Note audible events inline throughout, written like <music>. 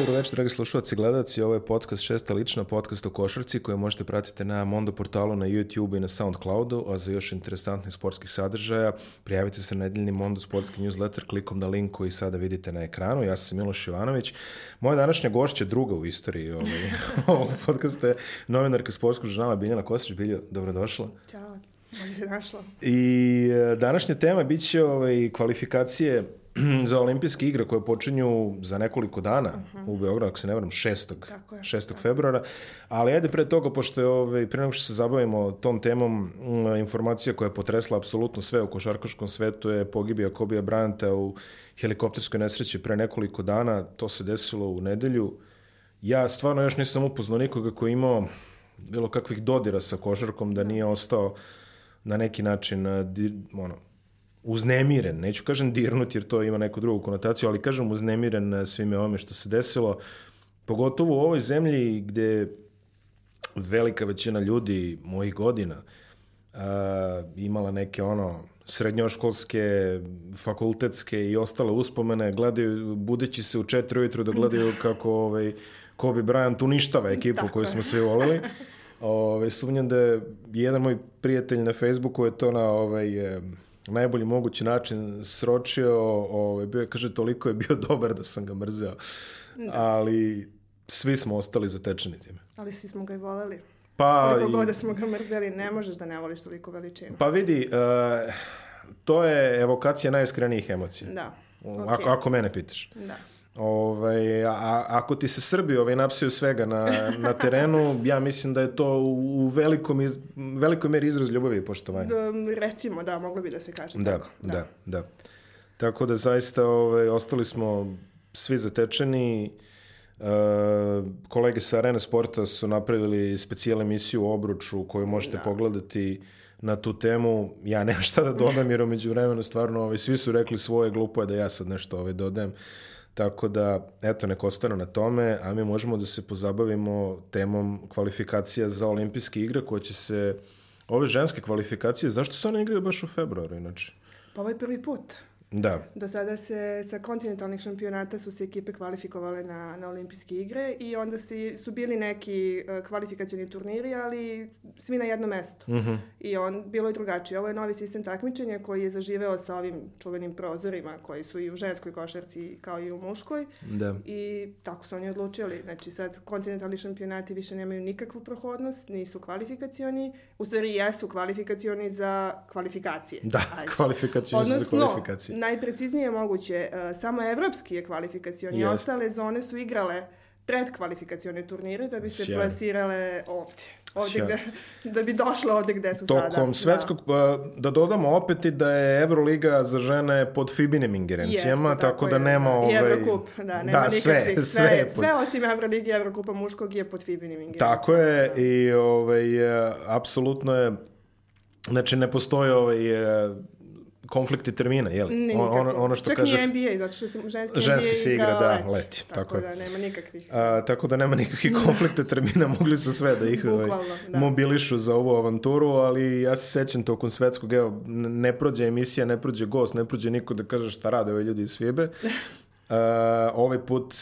dobro večer, dragi slušalci i gledalci. Ovo je podcast Šesta lična, podcast o košarci koji možete pratiti na Mondo portalu, na YouTube i na Soundcloudu, a za još interesantnih sportskih sadržaja prijavite se na nedeljni Mondo sportski newsletter klikom na link koji sada vidite na ekranu. Ja sam Miloš Ivanović. Moja današnja gošća, druga u istoriji ovaj, <laughs> ovog podcasta je novinarka sportskog žurnala Biljana Kostić. Biljo, dobrodošla. Ćao, bolje se našla. I e, današnja tema bit će ovaj, kvalifikacije <clears throat> za olimpijske igre koje počinju za nekoliko dana uh -huh. u Beogradu, ako se ne varam, 6. Tako je, 6. februara. Ali ajde pre toga, pošto je, ovaj, pre nego što se zabavimo tom temom, informacija koja je potresla apsolutno sve u košarkaškom svetu je pogibija Kobija Bryanta u helikopterskoj nesreći pre nekoliko dana. To se desilo u nedelju. Ja stvarno još nisam upoznao nikoga koji je imao bilo kakvih dodira sa košarkom, da nije ostao na neki način ono, uznemiren, neću kažem dirnut jer to ima neku drugu konotaciju, ali kažem uznemiren svime ovome što se desilo, pogotovo u ovoj zemlji gde velika većina ljudi mojih godina a, imala neke ono srednjoškolske, fakultetske i ostale uspomene, gledaju, budeći se u četiri ujutru da gledaju kako ovaj, Kobe Bryant uništava ekipu koju smo svi volili. <laughs> Ove, sumnjam da je jedan moj prijatelj na Facebooku je to na ovaj, eh, najbolji mogući način sročio, ovaj, bio je, kaže, toliko je bio <laughs> dobar da sam ga mrzeo. Da. Ali svi smo ostali zatečeni time. Ali svi smo ga i voleli. Pa, Koliko i, god da smo ga mrzeli, ne možeš da ne voliš toliko veličinu. pa vidi, uh, to je evokacija najiskrenijih emocija. Da. Ako, ako mene pitaš. Da. Ovaj, a, ako ti se Srbi ovaj, napsuju svega na, na terenu, ja mislim da je to u velikom iz, velikoj meri izraz ljubavi i poštovanja. Da, recimo, da, moglo bi da se kaže Da, tako. da, da. Tako da zaista ovaj, ostali smo svi zatečeni. Uh, kolege sa Arena Sporta su napravili specijal emisiju o obruču koju možete da. pogledati na tu temu. Ja nemam šta da dodam jer umeđu vremenu stvarno ovaj, svi su rekli svoje, glupo je da ja sad nešto ovaj, dodajem. Tako da, eto, nek ostanu na tome, a mi možemo da se pozabavimo temom kvalifikacija za olimpijske igre koje će se, ove ženske kvalifikacije, zašto se one igraju baš u februaru inače? Pa ovo je prvi put. Da. Do sada se sa kontinentalnih šampionata su se ekipe kvalifikovale na, na olimpijske igre i onda si, su bili neki uh, kvalifikacioni turniri, ali svi na jednom mestu. Mm -hmm. I on, bilo je drugačije. Ovo je novi sistem takmičenja koji je zaživeo sa ovim čuvenim prozorima koji su i u ženskoj košarci kao i u muškoj. Da. I tako su oni odlučili. Znači sad kontinentalni šampionati više nemaju nikakvu prohodnost, nisu kvalifikacioni. U stvari jesu kvalifikacioni za kvalifikacije. Da, Ajde. kvalifikacioni za kvalifikacije najpreciznije moguće, uh, samo evropski je kvalifikacioni, yes. ostale zone su igrale predkvalifikacione turnire da bi se Sjaj. plasirale ovdje. Ovdje gde, da bi došle ovdje gde su Tokom sada. Tokom svetskog, da. da dodamo opet i da je Euroliga za žene pod Fibinim ingerencijama, Jeste, tako, tako da nema... Da. Ovaj... I Evrokup, da, nema da, sve, nikakvih. Sve, sve, pod... sve osim Euroligi i Evrokupa muškog je pod Fibinim ingerencijama. Tako je da. i ovaj, apsolutno je Znači, ne postoji ovaj, konflikti termina, je li? Ono, ono što Čak kaže... Čak ni NBA, zato što se ženski, ženski NBA se igra, igra da, leti. leti. Tako, tako da, nema nikakvih. A, tako da nema nikakvih <laughs> konflikta termina, mogli su sve da ih ovaj, da. mobilišu za ovu avanturu, ali ja se sećam tokom svetskog, evo, ne prođe emisija, ne prođe gost, ne prođe niko da kaže šta rade ovi ljudi iz FIBE. Uh, <laughs> ovaj put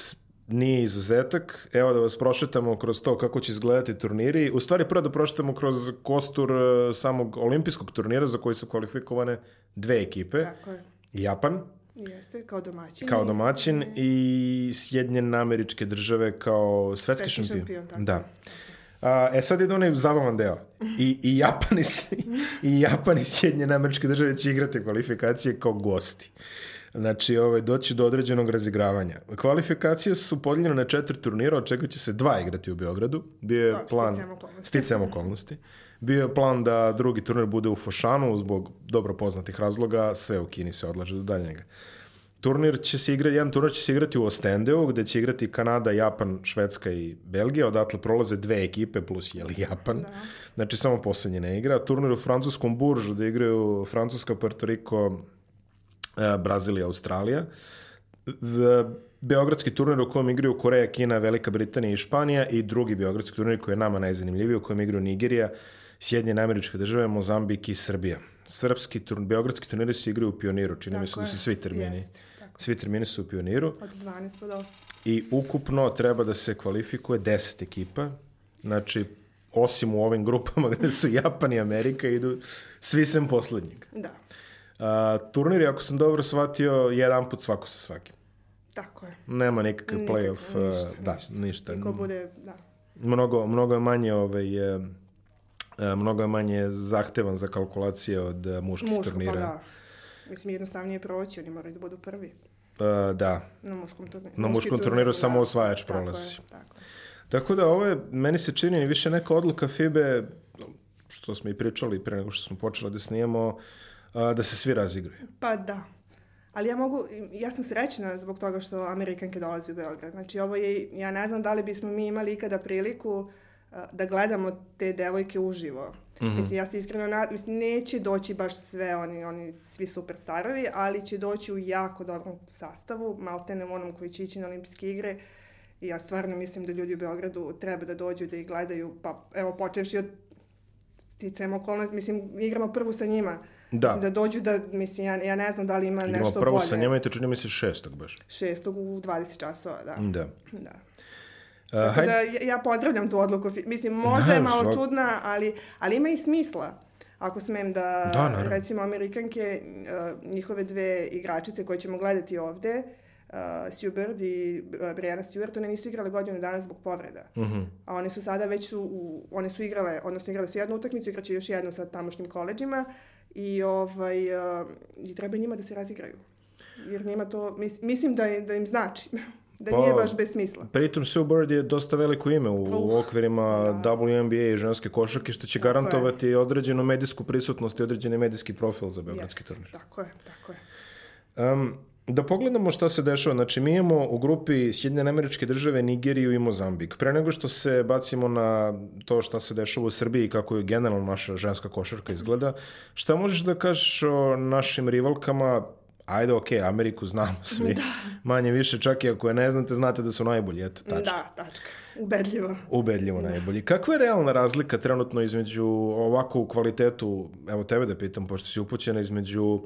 nije izuzetak. Evo da vas prošetamo kroz to kako će izgledati turniri. U stvari prvo da prošetamo kroz kostur samog olimpijskog turnira za koji su kvalifikovane dve ekipe. Tako je. Japan. Jeste, kao domaćin. Kao domaćin i Sjedinjene američke države kao svetski, svetski šampion. šampion tako. Da. A, e sad je onaj zabavan deo. I, i Japan i, <laughs> i Japan i Sjedinjene američke države će igrati kvalifikacije kao gosti. Znači, ovaj, doći do određenog razigravanja. Kvalifikacije su podijeljene na četiri turnira, od čega će se dva igrati u Beogradu. Bio je Da, plan... sticajem okolnosti. Sticajem okolnosti. Bio je plan da drugi turnir bude u Fošanu, zbog dobro poznatih razloga, sve u Kini se odlaže do daljnjega. Turnir će se igrati, jedan turnir će se igrati u Ostendeu, gde će igrati Kanada, Japan, Švedska i Belgija. Odatle prolaze dve ekipe plus jeli Japan. Da. Znači samo poslednje ne igra. Turnir u francuskom buržu, gde igraju Francuska, Puerto Rico, Brazil i Australija. Beogradski turnir u kojem igraju Koreja, Kina, Velika Britanija i Španija i drugi Beogradski turnir koji je nama najzanimljiviji u kojem igraju Nigerija, Sjedinjene američke države, Mozambik i Srbija. Srpski turnir, Beogradski turniri se igraju u Pioniru, čini mi se da su svi termini. Jest, tako. Svi termini su u Pioniru. Od 12 pa do 8. i ukupno treba da se kvalifikuje 10 ekipa. Znači, osim u ovim grupama gde su Japan i Amerika, idu svi sem poslednjeg. Da. Turnir, ako sam dobro shvatio, jedan put svako sa svakim. Tako je. Nema nikakav playoff. Ništa, da, ništa. ništa. Niko bude, da. Mnogo, mnogo je manje ovaj, je, mnogo je manje zahtevan za kalkulacije od muških Muško, turnira. Pa da. Mislim, jednostavnije proći, oni moraju da budu prvi. Uh, da. Na muškom turniru. Na muškom turniru da, samo osvajač prolazi. Tako je, tako je. Tako da ovo je, meni se čini više neka odluka FIBE, što smo i pričali pre nego što smo počeli da snijemo, da se svi razigraju. Pa da. Ali ja mogu, ja sam srećna zbog toga što Amerikanke dolazi u Beograd. Znači ovo je, ja ne znam da li bismo mi imali ikada priliku da gledamo te devojke uživo. Mm -hmm. Mislim, ja se iskreno, na, mislim, neće doći baš sve oni, oni svi superstarovi, ali će doći u jako dobrom sastavu, maltene onom koji će ići na olimpijske igre. I ja stvarno mislim da ljudi u Beogradu treba da dođu da ih gledaju, pa evo počevši od sticajem okolnosti, mislim, igramo prvu sa njima. Da. Mislim, da dođu da, mislim, ja, ja ne znam da li ima igramo nešto bolje. Igramo prvo sa njima i to čini mi se šestog baš. Šestog u 20 časova, da. Da. Da. Uh, Tako da ja pozdravljam tu odluku. Mislim, možda je malo čudna, ali, ali ima i smisla. Ako smem da, da recimo, Amerikanke, uh, njihove dve igračice koje ćemo gledati ovde, uh, Sue Bird i uh, Brianna Stewart, one nisu igrale godinu dana zbog povreda. Uh mhm. -huh. A one su sada već su, u, one su igrale, odnosno igrale su jednu utakmicu, igraće još jednu sa tamošnjim koleđima i, ovaj, uh, i treba njima da se razigraju. Jer njima to, mis, mislim da, da im znači. <laughs> Da pa, nije baš bez smisla. Pritom Sue Bird je dosta veliko ime u, uh, u okvirima da. WNBA i ženske košarke, što će tako garantovati je. određenu medijsku prisutnost i određeni medijski profil za Beogradski yes, turnir. Tako je, tako je. Um, da pogledamo šta se dešava. Znači, mi imamo u grupi Sjedinjene američke države, Nigeriju i Mozambik. Pre nego što se bacimo na to šta se dešava u Srbiji i kako je generalno naša ženska košarka izgleda, šta možeš da kažeš o našim rivalkama ajde, ok, Ameriku znamo svi, <laughs> da. manje više, čak i ako je ne znate, znate da su najbolji, eto, tačka. Da, tačka. Ubedljivo. Ubedljivo da. najbolji. Kakva je realna razlika trenutno između ovako u kvalitetu, evo tebe da pitam, pošto si upućena, između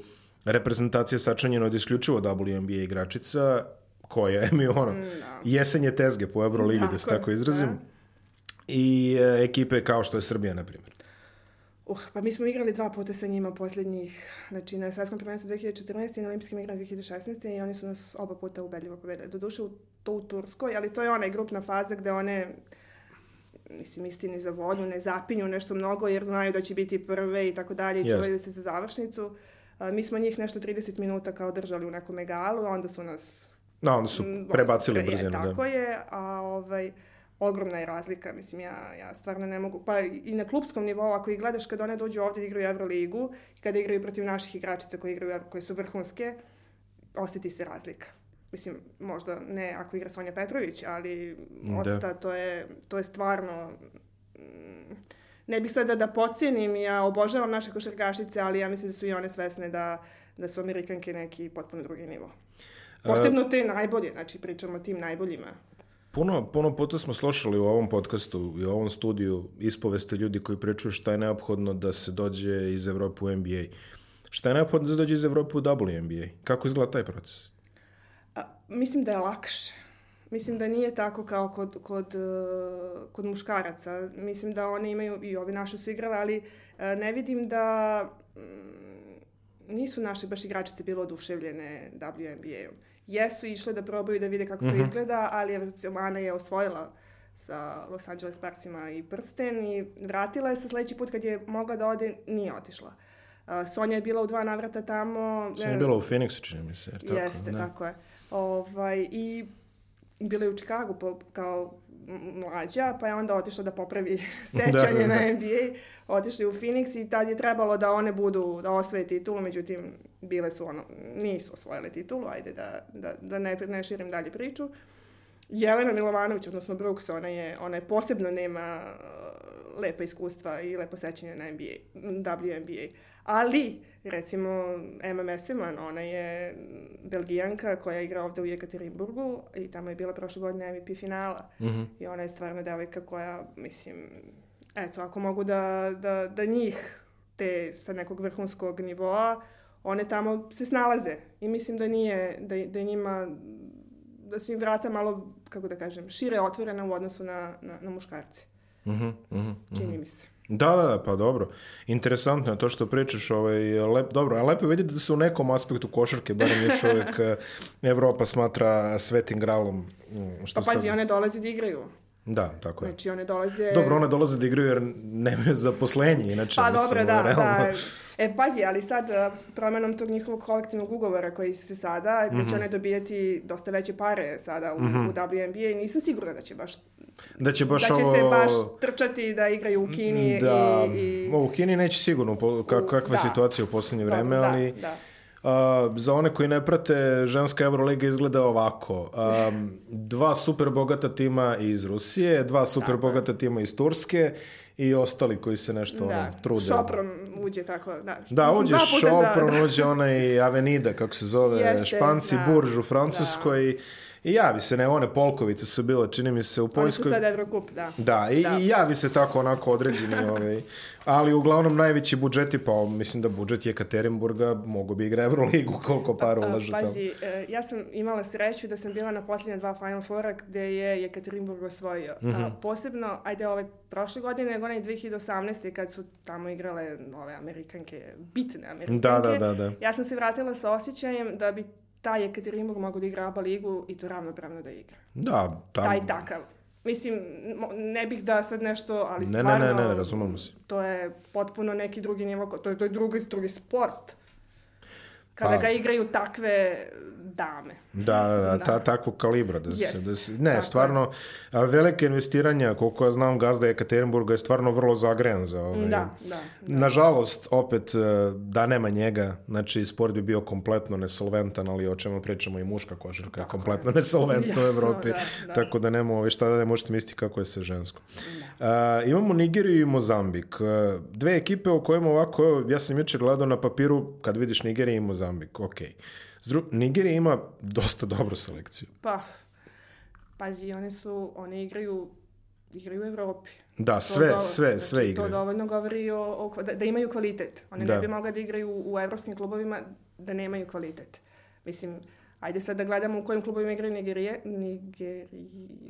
reprezentacije sačanjeno od isključivo WNBA igračica, koja <laughs> mi ono, da. jesenje tezge po Euroligi, da se tako izrazim, da. i e, ekipe kao što je Srbija, na primjer. Uh, pa mi smo igrali dva puta sa njima posljednjih, znači na svetskom prvenstvu 2014. i na olimpijskim igrama 2016. i oni su nas oba puta ubedljivo pobedili. Doduše u, to u Turskoj, ali to je ona grupna faza gde one mislim, istini za volju, ne zapinju nešto mnogo jer znaju da će biti prve i tako dalje i čuvaju se za završnicu. A, mi smo njih nešto 30 minuta kao držali u nekom egalu, onda su nas... Da, onda su prebacili brzinu. Da. Tako da. je, a ovaj, ogromna je razlika, mislim, ja, ja stvarno ne mogu, pa i na klubskom nivou, ako ih gledaš kada one dođu ovdje da igraju Euroligu i kada igraju protiv naših igračica koji igraju, koje su vrhunske, osjeti se razlika. Mislim, možda ne ako igra Sonja Petrović, ali da. osta, to je, to je stvarno... Mm, ne bih sada da pocijenim, ja obožavam naše košarkašice, ali ja mislim da su i one svesne da, da su Amerikanke neki potpuno drugi nivo. Posebno te najbolje, znači pričamo o tim najboljima. Puno, puno puta smo slušali u ovom podcastu i u ovom studiju ispoveste ljudi koji pričaju šta je neophodno da se dođe iz Evrope u NBA. Šta je neophodno da se dođe iz Evrope u WNBA? Kako izgleda taj proces? A, mislim da je lakše. Mislim da nije tako kao kod, kod, kod muškaraca. Mislim da one imaju, i ovi naši su igrali, ali ne vidim da mm, nisu naše baš igračice bilo oduševljene WNBA-om jesu išle da probaju da vide kako mm -hmm. to mhm. izgleda, ali Ana je osvojila sa Los Angeles Sparksima i prsten i vratila je se sledeći put kad je mogla da ode, nije otišla. Uh, Sonja je bila u dva navrata tamo. Sonja je bila u Phoenixu, čini mi se. Jer tako, jeste, ne? tako je. Ovaj, I bila je u Čikagu po, kao mlađa, pa je onda otišla da popravi <laughs> sećanje da, da. na NBA, otišli u Phoenix i tad je trebalo da one budu, da osvoje titulu, međutim, bile su ono, nisu osvojile titulu, ajde da, da, da ne, ne širim dalje priču. Jelena Milovanović, odnosno Brooks, ona je, ona je posebno nema uh, lepa iskustva i lepo sećanje na NBA, WNBA. Ali, recimo, Emma Messeman, ona je belgijanka koja igra ovde u Jekaterinburgu i tamo je bila prošle godine MVP finala. Mm -hmm. I ona je stvarno devojka koja, mislim, eto, ako mogu da, da, da njih, te sa nekog vrhunskog nivoa, one tamo se snalaze. I mislim da nije, da, da njima da su im vrata malo, kako da kažem, šire otvorena u odnosu na, na, na muškarce. Mhm, mhm. Čini mi se. Da, da, da, pa dobro. Interesantno je to što pričaš, ovaj, lep, dobro, a lepo je vidjeti da se u nekom aspektu košarke, barem još <laughs> uvijek eh, Evropa smatra svetim gralom. mm, Što Pa pazi, one dolaze da igraju. Da, tako je. Znači, one dolaze... Dobro, one dolaze da igraju jer nemaju zaposlenje, inače. Pa dobro, da, realno. da. E, pazi, ali sad a, promenom tog njihovog kolektivnog ugovora koji se sada, gde Mhm. će one dobijeti dosta veće pare sada u, u WNBA i nisam sigurna da će baš, Da će baš da će ovo... se baš trčati da igraju u Kini Da, i... i... u Kini neće sigurno, po, ka, U- kakva je da. situacija u posljednje vreme, da, ali... Da, A, za one koji ne prate, ženska Euroliga izgleda ovako. Um, dva super bogata tima iz Rusije, dva super je. bogata tima iz Turske i ostali koji se nešto da. ono, trude. Šoprom uđe tako, da. Da, Mislim, uđe puta za- Šopron, uđe onaj Avenida, kako se zove, Jeste, Španci, da. Burž u Francuskoj. I javi se, ne, one Polkovice su bile, čini mi se, u Oni su Poljskoj. sad Evrokup, da. Da, i, Da. i javi se tako onako određeni, <laughs> ovaj, ali uglavnom najveći budžeti, pa mislim da budžet Jekaterinburga mogu bi igra Euroligu, koliko para A, ulaže tamo. Pazi, e, ja sam imala sreću da sam bila na posljednja dva Final Fora gde je Jekaterinburg osvojio. A, Mhm. posebno, ajde ove prošle godine, nego onaj 2018. kad su tamo igrale ove Amerikanke, bitne Amerikanke. Da, da, da, da. Ja sam se vratila sa osjećajem da bi taj Jekaterinburg mogao da igra ABA ligu i to ravnopravno da igra. Da, tamo... Taj takav. Mislim, ne bih da sad nešto, ali Ne, ne, stvarno... ne, ne, razumemo se. To je potpuno neki drugi nivo, to je, to je drugi, drugi sport. Kada Pa- ga igraju takve dame. Da, da, da, Da. ta, takvog kalibra. Da se, Jest. da se, ne, Tako je. stvarno, a, velike investiranja, koliko ja znam, gazda Jekaterinburga je stvarno vrlo zagrejan za ovaj, Da, da. Nažalost, opet, e, da nema njega, znači sport bi bio kompletno nesolventan, ali o čemu pričamo i muška košarka je kompletno nesolventna u Evropi, da, da. tako da nema ovaj, šta da ne možete misliti kako je sa žensko. A, imamo Nigeriju i Mozambik. E, Dve ekipe u kojima ovako, evo, ja sam jučer gledao na papiru, kad vidiš Nigeriju i Mozambik, ok. S dru- Nigerija ima dosta dobru selekciju. Pa, pazi, one su, one igraju, igraju u Evropi. Da, To sve, dovoljno- sve, znači, sve To igraju. dovoljno govori o, o da, da imaju kvalitet. One Da. ne bi mogla da igraju u, u evropskim klubovima da nemaju kvalitet. Mislim, ajde sad da gledamo u kojim klubovima igraju Nigerije, Nigeri...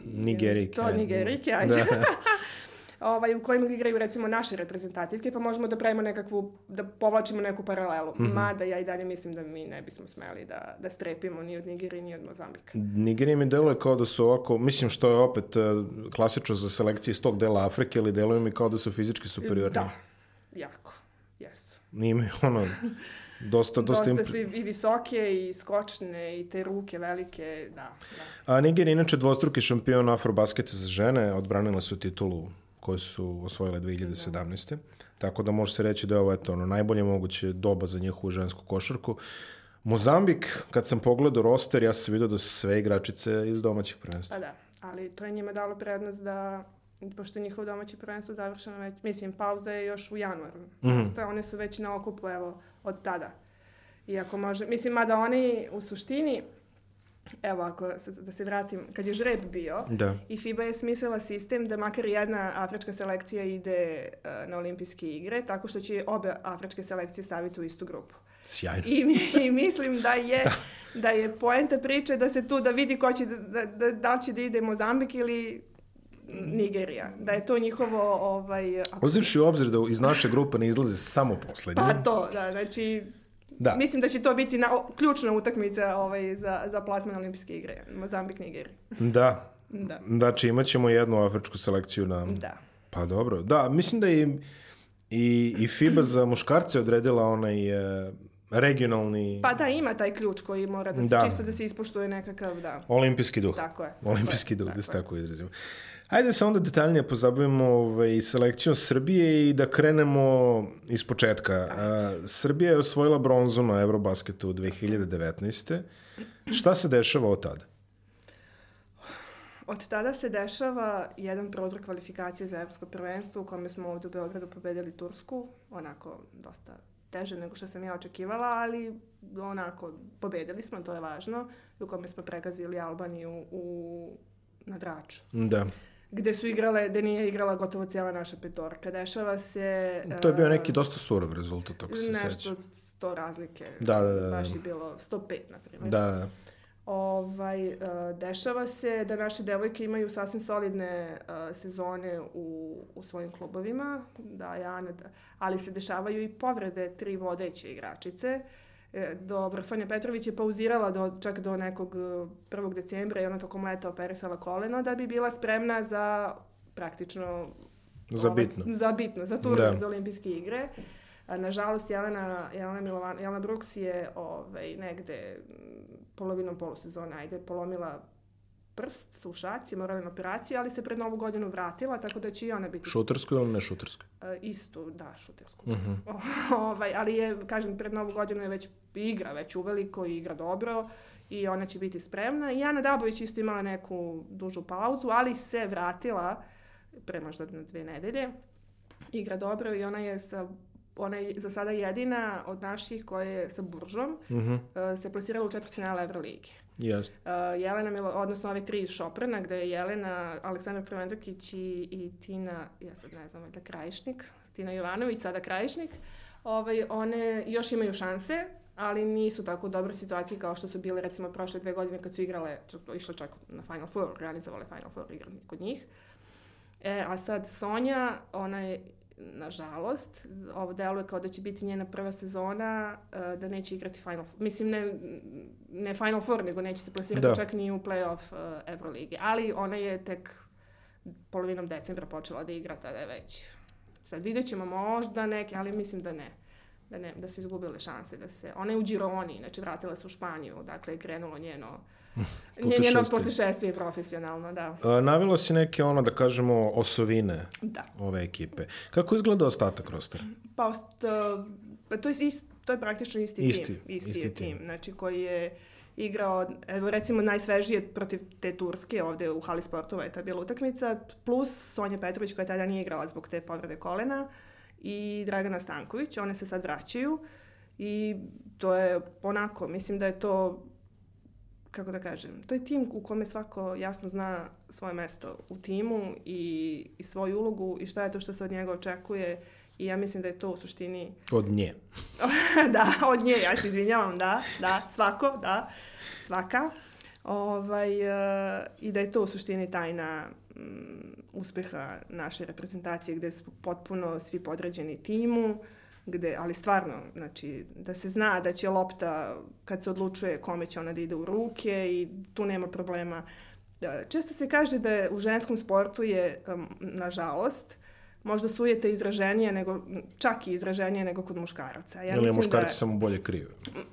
Nigerike, To. Nigerike, ajde. Da. <laughs> <laughs> ovaj, u kojim igraju recimo naše reprezentativke, pa možemo da pravimo nekakvu, da povlačimo neku paralelu. Mhm. Mada ja i dalje mislim da mi ne bismo smeli da, da strepimo ni od Nigerije, ni od Mozambika. Nigerija mi deluje kao da su ovako, mislim što je opet e, klasično za selekcije iz tog dela Afrike, ali deluje mi kao da su fizički superiorni. Da, jako, jesu. Imaju ono, <laughs> dosta, dosta... Dosta su i, i visoke i skočne i te ruke velike, da. da. A Nigerija je inače dvostruki šampion afrobasketa za žene, odbranile su titulu koju su osvojile 2017. Tako da može se reći da je ovo eto, ono, najbolje moguće doba za njihovu žensku košarku. Mozambik, kad sam pogledao roster, ja sam vidio da su sve igračice iz domaćih prvenstva. Pa da, ali to je njima dalo prednost da, pošto je njihovo domaće prvenstvo završeno već, mislim, pauza je još u januaru. Mm One su već na okupu, evo, od tada. Iako može, mislim, mada oni u suštini, evo, ako se, da se vratim, kad je žreb bio, Da. i FIBA je smislila sistem da makar jedna afrička selekcija ide e, na olimpijske igre, tako što će obe afričke selekcije staviti u istu grupu. Sjajno. I, i mislim da je, da. je poenta priče da se tu da vidi ko će da, da, da, da li će da ide Mozambik ili Nigerija. Da je to njihovo ovaj, ako- Uzivši u obzir da iz naše grupe ne izlaze samo poslednji. pa to, da, znači Da. mislim da će to biti na, o, ključna utakmica ovaj, za, za plasman olimpijske igre. Mozambik, Nigerija. Da. Da. Znači imat ćemo jednu afričku selekciju na... Da. Pa dobro. Da, mislim da je i, i FIBA za muškarce odredila onaj e, regionalni Pa da, ima taj ključ koji mora da se Da. čisto da se ispoštuje nekakav, da. olimpijski duh. Tako je. Olimpijski tako duh, je, da se tako izrazimo. Ajde se onda detaljnije pozabavimo ovaj, selekcijom Srbije i da krenemo iz početka. A, Srbija je osvojila bronzu na Eurobasketu 2019. Šta se dešava od tada? Od tada se dešava jedan prozor kvalifikacije za evropsko prvenstvo u kome smo ovdje u Beogradu pobedili Tursku, onako dosta teže nego što sam ja očekivala, ali onako pobedili smo, to je važno, u kome smo pregazili Albaniju u, na Draču. Da. Gde su igrale, gde nije igrala gotovo cijela naša petorka. Dešava se... To je bio e, neki dosta surov rezultat, ako se Nešto seća. sto razlike. Da, da, da, da. Baš je bilo 105, na primjer. Da, da. Ovaj, e, dešava se da naše devojke imaju sasvim solidne e, sezone u, u svojim klubovima, da, ja, da, ali se dešavaju i povrede tri vodeće igračice. E, dobro, Sonja Petrović je pauzirala do, čak do nekog 1. decembra i ona tokom leta operisala koleno da bi bila spremna za praktično za ovaj, bitno. Za bitno, za turnir da. za olimpijske igre. Nažalost, Jelena, Jelena, Milovan, Jelena Brooks je ovaj, negde polovinom polusezone, ajde, polomila prst u šaci, moralna operacija, ali se pred novu godinu vratila, tako da će i ona biti... Šutersku ili ne šutersku? Uh, istu, da, šutersku. Uh mhm. <laughs> -huh. ovaj, ali je, kažem, pred novu godinu je već igra, već uveliko i igra dobro i ona će biti spremna. I Ana Dabović isto imala neku dužu pauzu, ali se vratila pre možda na dve nedelje. Igra dobro i ona je sa ona je za sada jedina od naših koja je sa Buržom uh mhm. -huh. uh, se plasirala u četvrtfinale Evrolige. Yes. Uh, Jelena Milo, odnosno ove tri iz Šoprana, gde je Jelena, Aleksandar Crvendakić i, i Tina, ja sad ne znam, da Krajišnik, Tina Jovanović, sada Krajišnik, ovaj, one još imaju šanse, ali nisu tako u dobroj situaciji kao što su bile recimo prošle dve godine kad su igrale, išle čak na Final Four, organizovale Final Four igrali kod njih. E, a sad Sonja, ona je nažalost, ovo deluje kao da će biti njena prva sezona, uh, da neće igrati Final Four. Mislim, ne, ne Final Four, nego neće se plasirati da. čak ni u playoff uh, Evrolige. Ali ona je tek polovinom decembra počela da igra, tada već. Sad vidjet ćemo možda neke, ali mislim da ne. Da, ne, da su izgubile šanse da se... Ona je u Gironi, znači vratila se u Španiju, dakle je krenulo njeno Njeno putešestvije profesionalno, da. A, navila si neke, ono, da kažemo, osovine da. ove ekipe. Kako izgleda ostatak rostera? Pa, ost, pa to, je ist, to je praktično isti, isti tim. Isti, isti tim. tim. Znači, koji je igrao, evo recimo najsvežije protiv te Turske ovde u hali sportova je ta bila utakmica, plus Sonja Petrović koja tada nije igrala zbog te povrede kolena i Dragana Stanković, one se sad vraćaju i to je onako, mislim da je to kako da kažem, to je tim u kome svako jasno zna svoje mesto u timu i, i svoju ulogu i šta je to što se od njega očekuje i ja mislim da je to u suštini... <laughs> Od nje. <laughs> da, od nje, ja se izvinjavam, da, da, svako, da, svaka. Ovaj, uh, I da je to u suštini tajna um, uspeha naše reprezentacije gde su potpuno svi podređeni timu, gde, ali stvarno, znači, da se zna da će lopta, kad se odlučuje kome će ona da ide u ruke i tu nema problema. Da, često se kaže da je u ženskom sportu je, nažalost, možda sujete izraženije nego, čak i izraženije nego kod muškaraca. Ja Ili je muškarci da, samo bolje krive?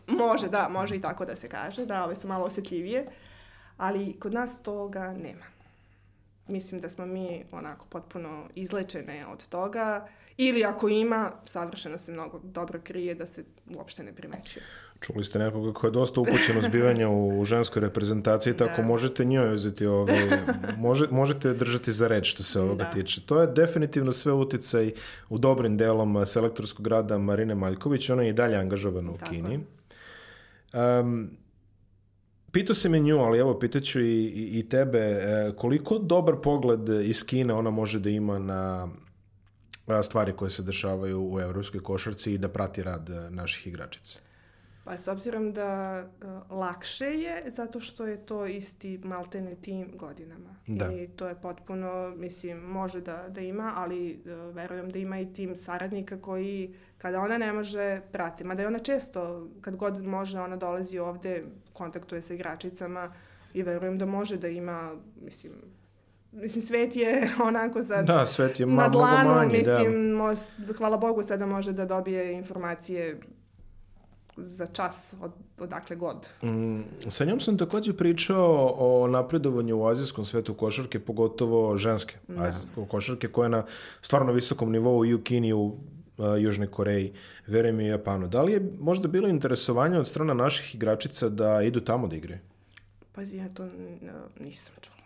Može, da, može i tako da se kaže, da, ove su malo osetljivije, ali kod nas toga nema. Mislim da smo mi onako potpuno izlečene od toga Ili ako ima, savršeno se mnogo dobro krije da se uopšte ne primećuje. Čuli ste nekoga ko je dosta upućen u zbivanje u ženskoj reprezentaciji, tako da. možete njoj uzeti ovaj, može, možete držati za reč što se ovoga da. tiče. To je definitivno sve uticaj u dobrim delom selektorskog rada Marine Maljković, ona je i dalje angažovana u tako. Kini. Um, Pitao se me nju, ali evo pitaću i, i, i tebe, e, koliko dobar pogled iz Kine ona može da ima na stvari koje se dešavaju u evropskoj košarci i da prati rad e, naših igračica? Pa s obzirom da uh, lakše je, zato što je to isti maltene tim godinama. Da. I to je potpuno, mislim, može da, da ima, ali uh, verujem da ima i tim saradnika koji, kada ona ne može, prati. Mada je ona često, kad god može, ona dolazi ovde, kontaktuje sa igračicama i verujem da može da ima, mislim, Mislim, svet je <laughs> onako sad da, svet je ma, na dlanu, manji, da. mislim, da. Mož, hvala Bogu sada može da dobije informacije za čas od, odakle god. Mm, sa njom sam takođe pričao o napredovanju u azijskom svetu košarke, pogotovo ženske da. azijske košarke, koja je na stvarno visokom nivou i u Kini u uh, Južnoj Koreji, verujem i Japanu. Da li je možda bilo interesovanje od strana naših igračica da idu tamo da igraju? Pazi, ja to nisam čula.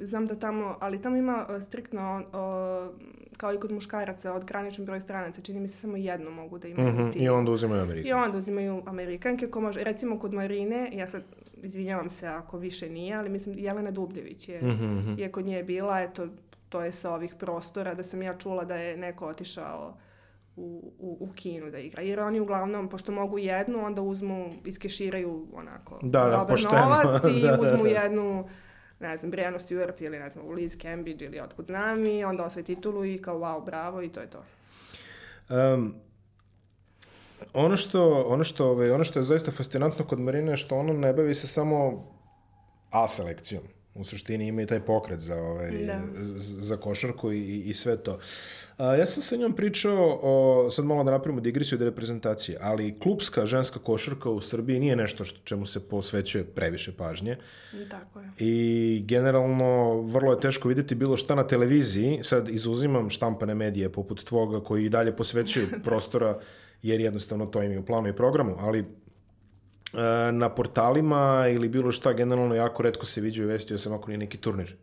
Znam da tamo, ali tamo ima striktno, uh, kao i kod muškaraca, od graničan broj stranaca, čini mi se samo jedno mogu da imaju. Mm -hmm. I onda uzimaju Amerikanke. I onda uzimaju Amerikanke, ko može, recimo kod Marine, ja sad izvinjavam se ako više nije, ali mislim Jelena Dubljević je, mm -hmm. je kod nje bila, eto, to je sa ovih prostora, da sam ja čula da je neko otišao u, u, u Kinu da igra. Jer oni uglavnom, pošto mogu jednu, onda uzmu, iskeširaju onako Da, da, dobar pošteno. novac i <laughs> Da, da, uzmu da. jednu ne znam, Brianna Stewart ili ne znam, Liz Cambridge ili otkud znam i onda osvoje titulu i kao wow, bravo i to je to. Um, ono što, ono što, ovaj, ono što je zaista fascinantno kod Marine je što ona ne bavi se samo A selekcijom. U suštini ima i taj pokret za, ovaj, Da. za košarku i, i- sve to. A, ja sam sa njom pričao o, sad malo da napravimo digresiju od reprezentacije, ali klubska ženska košarka u Srbiji nije nešto što, čemu se posvećuje previše pažnje. Tako je. I generalno vrlo je teško videti bilo šta na televiziji, sad izuzimam štampane medije poput tvoga koji i dalje posvećuju <laughs> prostora jer jednostavno to im je u planu i programu, ali na portalima ili bilo šta generalno jako redko se viđaju vesti osim ako nije neki turnir.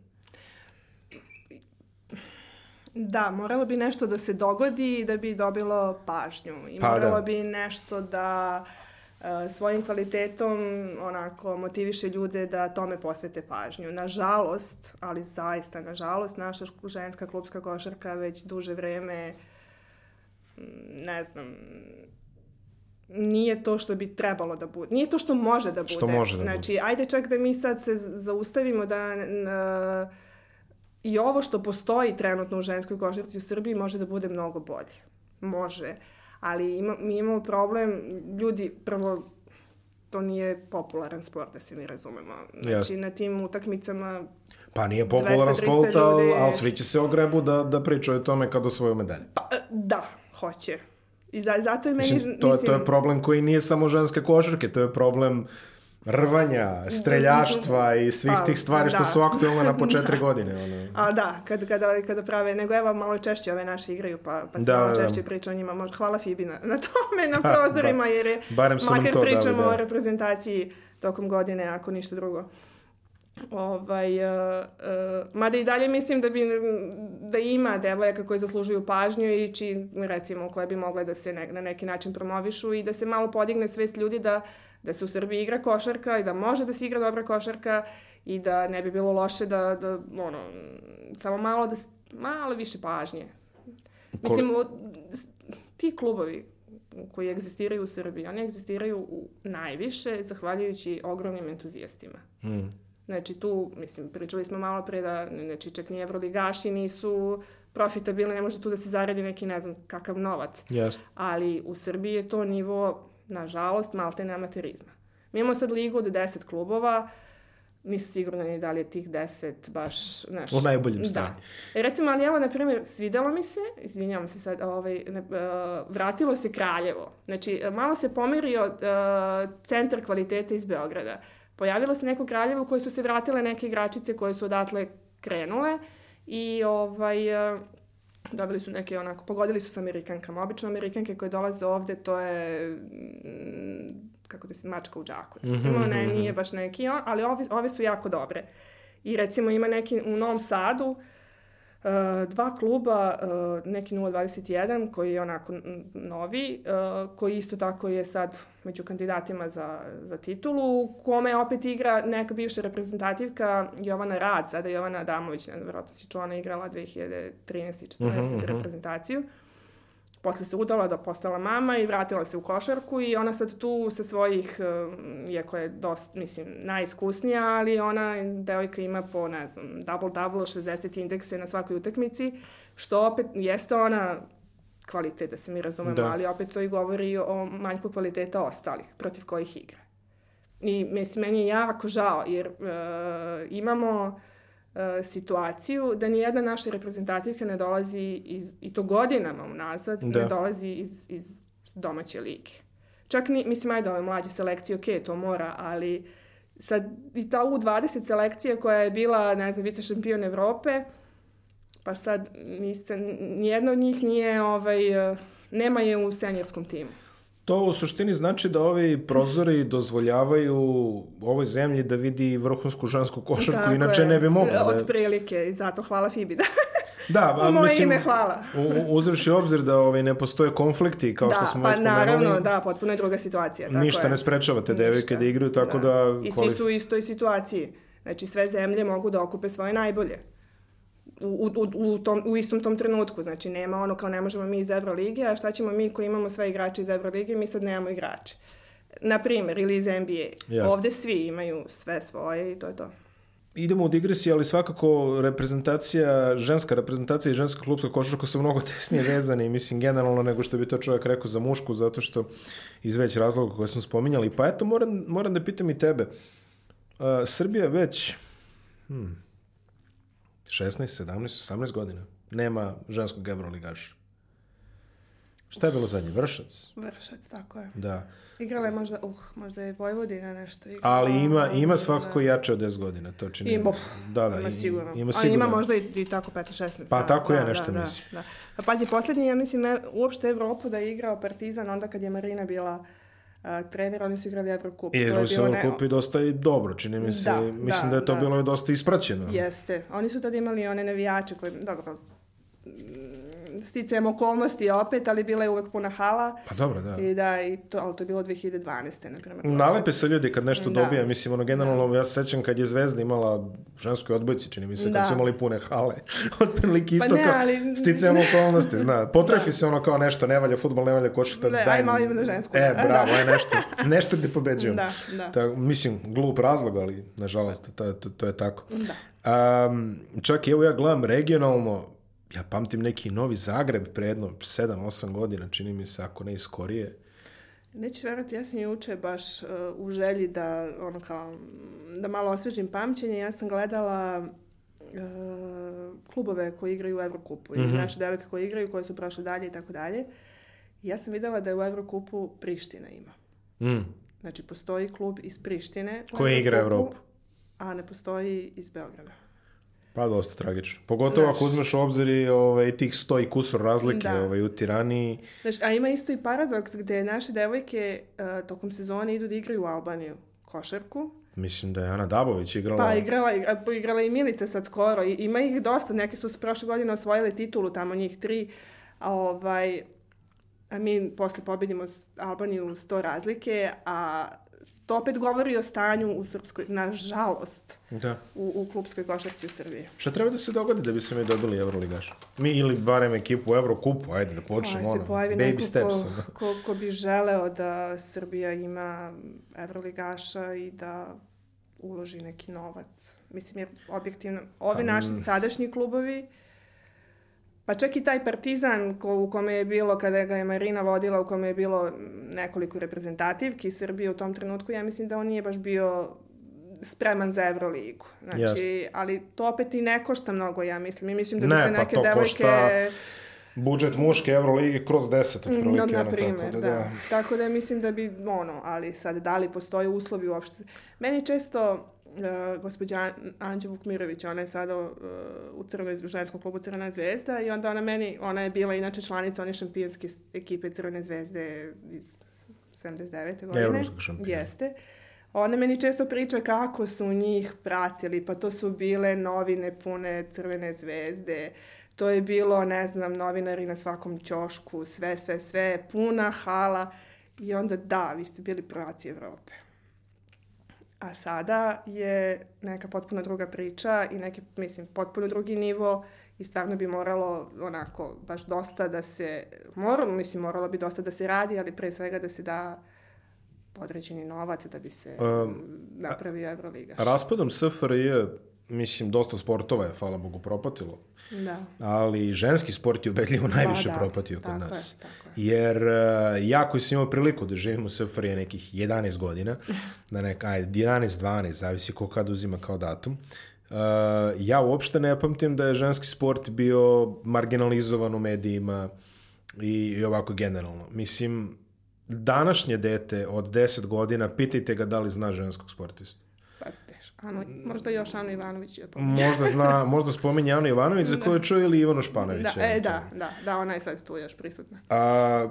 Da, moralo bi nešto da se dogodi da bi dobilo pažnju. I Pa, moralo da. bi nešto da e, svojim kvalitetom onako motiviše ljude da tome posvete pažnju. Nažalost, ali zaista nažalost, naša ženska klubska košarka već duže vreme ne znam, nije to što bi trebalo da bude. Nije to što može da bude. Što može da bude. znači, ajde čak da mi sad se zaustavimo da n- i ovo što postoji trenutno u ženskoj košarci u Srbiji može da bude mnogo bolje. Može. Ali ima, mi imamo problem, ljudi, prvo, to nije popularan sport, da se mi razumemo. Znači, Jasno. na tim utakmicama Pa nije popularan 200-300 sport, ali, ljudi. ali svi će se ogrebu da, da pričaju o tome kad osvoju medalje. Pa, e, da, hoće. I za, zato je meni... Mislim, to, je- to je problem koji nije samo ženske košarke, to je problem rvanja, streljaštva i svih Pa, tih stvari što da. su aktualne na po <laughs> četiri godine. Ono. A da, kad, kada, kada prave, nego evo malo češće ove naše igraju, pa, pa se Da, malo da, da. češće priča o njima. Možda hvala Fibi na, na tome, na Da, <laughs> prozorima, da. jer je, Barem makar to pričamo da. o reprezentaciji tokom godine, ako ništa drugo. Ovaj, uh, uh, mada i dalje mislim da bi da ima devojaka koje zaslužuju pažnju i či, recimo, koje bi mogle da se ne, na neki način promovišu i da se malo podigne svest ljudi da, da se u Srbiji igra košarka i da može da se igra dobra košarka i da ne bi bilo loše da, da ono, samo malo da malo više pažnje. Mislim, s- ti klubovi koji egzistiraju u Srbiji, oni egzistiraju u najviše zahvaljujući ogromnim entuzijastima. Mm. Znači tu, mislim, pričali smo malo pre da, znači čak ni evroligaši nisu profitabilni, ne može tu da se zaradi neki, ne znam, kakav novac. Jasno. Ali u Srbiji je to nivo, nažalost, malte amaterizma. Mi imamo sad ligu od 10 klubova, nisam sigurna ni da li je tih 10 baš, znaš... U najboljem stanju. Da. E, recimo, ali evo, na primjer, svidelo mi se, izvinjavam se sad, ovaj, ne, uh, vratilo se Kraljevo. Znači, malo se pomerio uh, centar kvaliteta iz Beograda. Pojavilo se neko Kraljevo koje su se vratile neke igračice koje su odatle krenule i ovaj... Uh, dobili su neke onako, pogodili su s Amerikankama. Obično Amerikanke koje dolaze ovde, to je mm, kako da se mačka u džaku. Recimo, ne, nije baš neki, on, ali ove, ove su jako dobre. I recimo ima neki u Novom Sadu, uh, dva kluba, uh, neki 021 koji je onako novi, uh, koji isto tako je sad među kandidatima za, za titulu, kome opet igra neka bivša reprezentativka Jovana Rad, sada Jovana Adamović, ne znam, vjerojatno si čuo, ona igrala 2013. i 14. za reprezentaciju. Posle se udala da postala mama i vratila se u košarku i ona sad tu sa svojih, um, iako je dost, mislim, najiskusnija, ali ona, devojka ima po, ne znam, double-double, 60 indekse na svakoj utakmici, što opet jeste ona kvalitet, da se mi razumemo, Da. ali opet to i govori o manjku kvaliteta ostalih, protiv kojih igra. I mislim, meni je jako žao, jer uh, imamo situaciju da nijedna naša reprezentativka ne dolazi iz, i to godinama unazad, Da. ne dolazi iz, iz domaće lige. Čak ni, mislim, ajde ove mlađe selekcije, ok, to mora, ali sad i ta U20 selekcija koja je bila, ne znam, vice šampion Evrope, pa sad niste, nijedna od njih nije, ovaj, e, nema je u seniorskom timu. To u suštini znači da ovi prozori dozvoljavaju ovoj zemlji da vidi vrhunsku žensku košarku, Tako inače je. ne bi mogla. Da, Od prilike, i zato hvala Fibi. Da. da a <laughs> U moje mislim, ime hvala. u- uzevši obzir da ovaj, ne postoje konflikti, kao što da, smo pa već spomenuli, naravno, da, potpuno je druga situacija. Tako ništa je. ne sprečava te devojke da igraju, tako da... I svi su u istoj situaciji. Znači, sve zemlje mogu da okupe svoje najbolje. U, u, u, tom, u istom tom trenutku. Znači, nema ono kao ne možemo mi iz Evrolige, a šta ćemo mi koji imamo sve igrače iz Evrolige, mi sad nemamo igrače. Na primjer, ili iz NBA. Jasno. Ovde svi imaju sve svoje i to je to. Idemo u digresiji, ali svakako reprezentacija, ženska reprezentacija i ženska klubska košarka su mnogo tesnije vezani, mislim, generalno nego što bi to čovjek rekao za mušku, zato što iz već razloga koje smo spominjali. Pa eto, moram, moram da pitam i tebe. Uh, Srbija već hmm, 16, 17, 18 godina nema ženskog evroligaša. Šta je bilo zadnje? Vršac? Vršac, tako je. Da. Igrala je možda, uh, možda je Vojvodina nešto igrala. Ali ima, ima da. svakako jače od 10 godina, to čini. Ima, da, da, ima sigurno. Ima A sigurno. ima možda i, i tako 15-16. Pa da, tako da, ja nešto da, mislim. Da, da. Pa pazi, posljednji, ja mislim, ne, uopšte Evropu da je igrao Partizan onda kad je Marina bila uh, trener, oni su igrali Evrokup. I igrali su ne- kupi dosta i dobro, čini mi se. Da, mislim da, da, je to da. bilo dosta ispraćeno. Jeste. Oni su tad imali one navijače koji, dobro, sticajem okolnosti opet, ali bila je uvek puna hala. Pa dobro, da. I da, i to, ali to je bilo 2012. na primjer. Nalepe se ljudi kad nešto Da. dobija, mislim, ono, generalno, ja se sećam kad je Zvezda imala ženskoj odbojci, čini mi se, Da. kad su imali pune hale. <laughs> Otprilike isto Pa ne, kao ali- sticajem okolnosti, zna. <laughs> Potrefi se ono kao nešto, ne valja futbol, ne valja košarka, Ne, daj malo ima na žensku. E, <laughs> Da. bravo, je nešto, nešto gde pobeđujemo. Da, da. Ta, mislim, glup razlog, ali nažalost, to, to, to je tako. Da. Um, čak evo ja gledam regionalno, ja pamtim neki Novi Zagreb pre jedno 7-8 godina, čini mi se, ako ne i skorije. Nećeš verovati, ja sam juče baš uh, u želji da, ono kao, da malo osvežim pamćenje, ja sam gledala uh, klubove koji igraju u Evrokupu i naše devojke koje igraju, koje su prošle dalje i tako dalje. Ja sam videla da je u Evrokupu Priština ima. Mm. Znači, postoji klub iz Prištine. Koji igra Evropu. A ne postoji iz Beograda. Pa dosta tragično. Pogotovo ako Znaš. uzmeš u obzir i ovaj, tih sto i kusur razlike Da. ovaj, u Tirani. Znači, a ima isto i paradoks gde naše devojke uh, tokom sezone idu da igraju u Albaniju košarku, Mislim da je Ana Dabović igrala... Pa igrala, igra- igrala i Milica sad skoro. I, ima ih dosta. Neki su s prošle godine osvojili titulu, tamo njih tri. A, ovaj, a mi posle pobedimo Albaniju sto razlike, a to opet govori o stanju u Srpskoj, nažalost, Da. u, u klubskoj košarci u Srbiji. Šta treba da se dogodi da bi se mi dobili Euroligaša? Mi ili barem ekipu u Evrokupu, ajde da počnemo se ono, baby steps. ko, ko, ko bi želeo da Srbija ima evroligaša i da uloži neki novac. Mislim, jer objektivno, ovi naši sadašnji klubovi, pa čak i taj Partizan ko, u kome je bilo, kada ga je Marina vodila, u kome je bilo nekoliko reprezentativki Srbije u tom trenutku, ja mislim da on nije baš bio spreman za Evroligu. Znači, Jasno. ali to opet i ne košta mnogo, ja mislim. I mislim da bi Ne, se pa neke to devojke... košta Budžet muške Evrolige kroz 10 otprilike. No, na primjer, tako da, da, da. Tako da mislim da bi, ono, ali sad da li postoje uslovi uopšte. Meni često uh, gospođa An- Anđa Vukmirović, ona je sada uh, u crnoj u ženskom klubu Crvena zvezda i onda ona meni, ona je bila inače članica one šampionske ekipe Crvene zvezde iz 79. godine. Evropskog šampiona. Jeste. Ona meni često priča kako su njih pratili, pa to su bile novine pune crvene zvezde, to je bilo, ne znam, novinari na svakom ćošku, sve, sve, sve, puna hala. I onda da, vi ste bili prvaci Evrope. A sada je neka potpuno druga priča i neki, mislim, potpuno drugi nivo i stvarno bi moralo onako baš dosta da se, moralo, mislim, moralo bi dosta da se radi, ali pre svega da se da određeni novac da bi se Um, napravio Euroligaš. Raspadom SFRJ, mislim, dosta sportova je, hvala Bogu, propatilo. Da. ali ženski sport je ubedljivo najviše da, propatio kod tako je, nas. tako Jer uh, ja koji sam imao priliku da živim u SFRJ nekih 11 godina, <laughs> da nek, ajde, 11, 12, zavisi ko kad uzima kao datum, uh, ja uopšte ne pamtim da je ženski sport bio marginalizovan u medijima i, i ovako generalno. Mislim, današnje dete od 10 godina, pitajte ga da li zna ženskog sportistu. Ano, možda još Anu Ivanović je Možda zna, <laughs> možda spominje Anu Ivanović za koju je čuo ili Ivano Španović. Da, e, da, da, da, ona je sad tu još prisutna. A,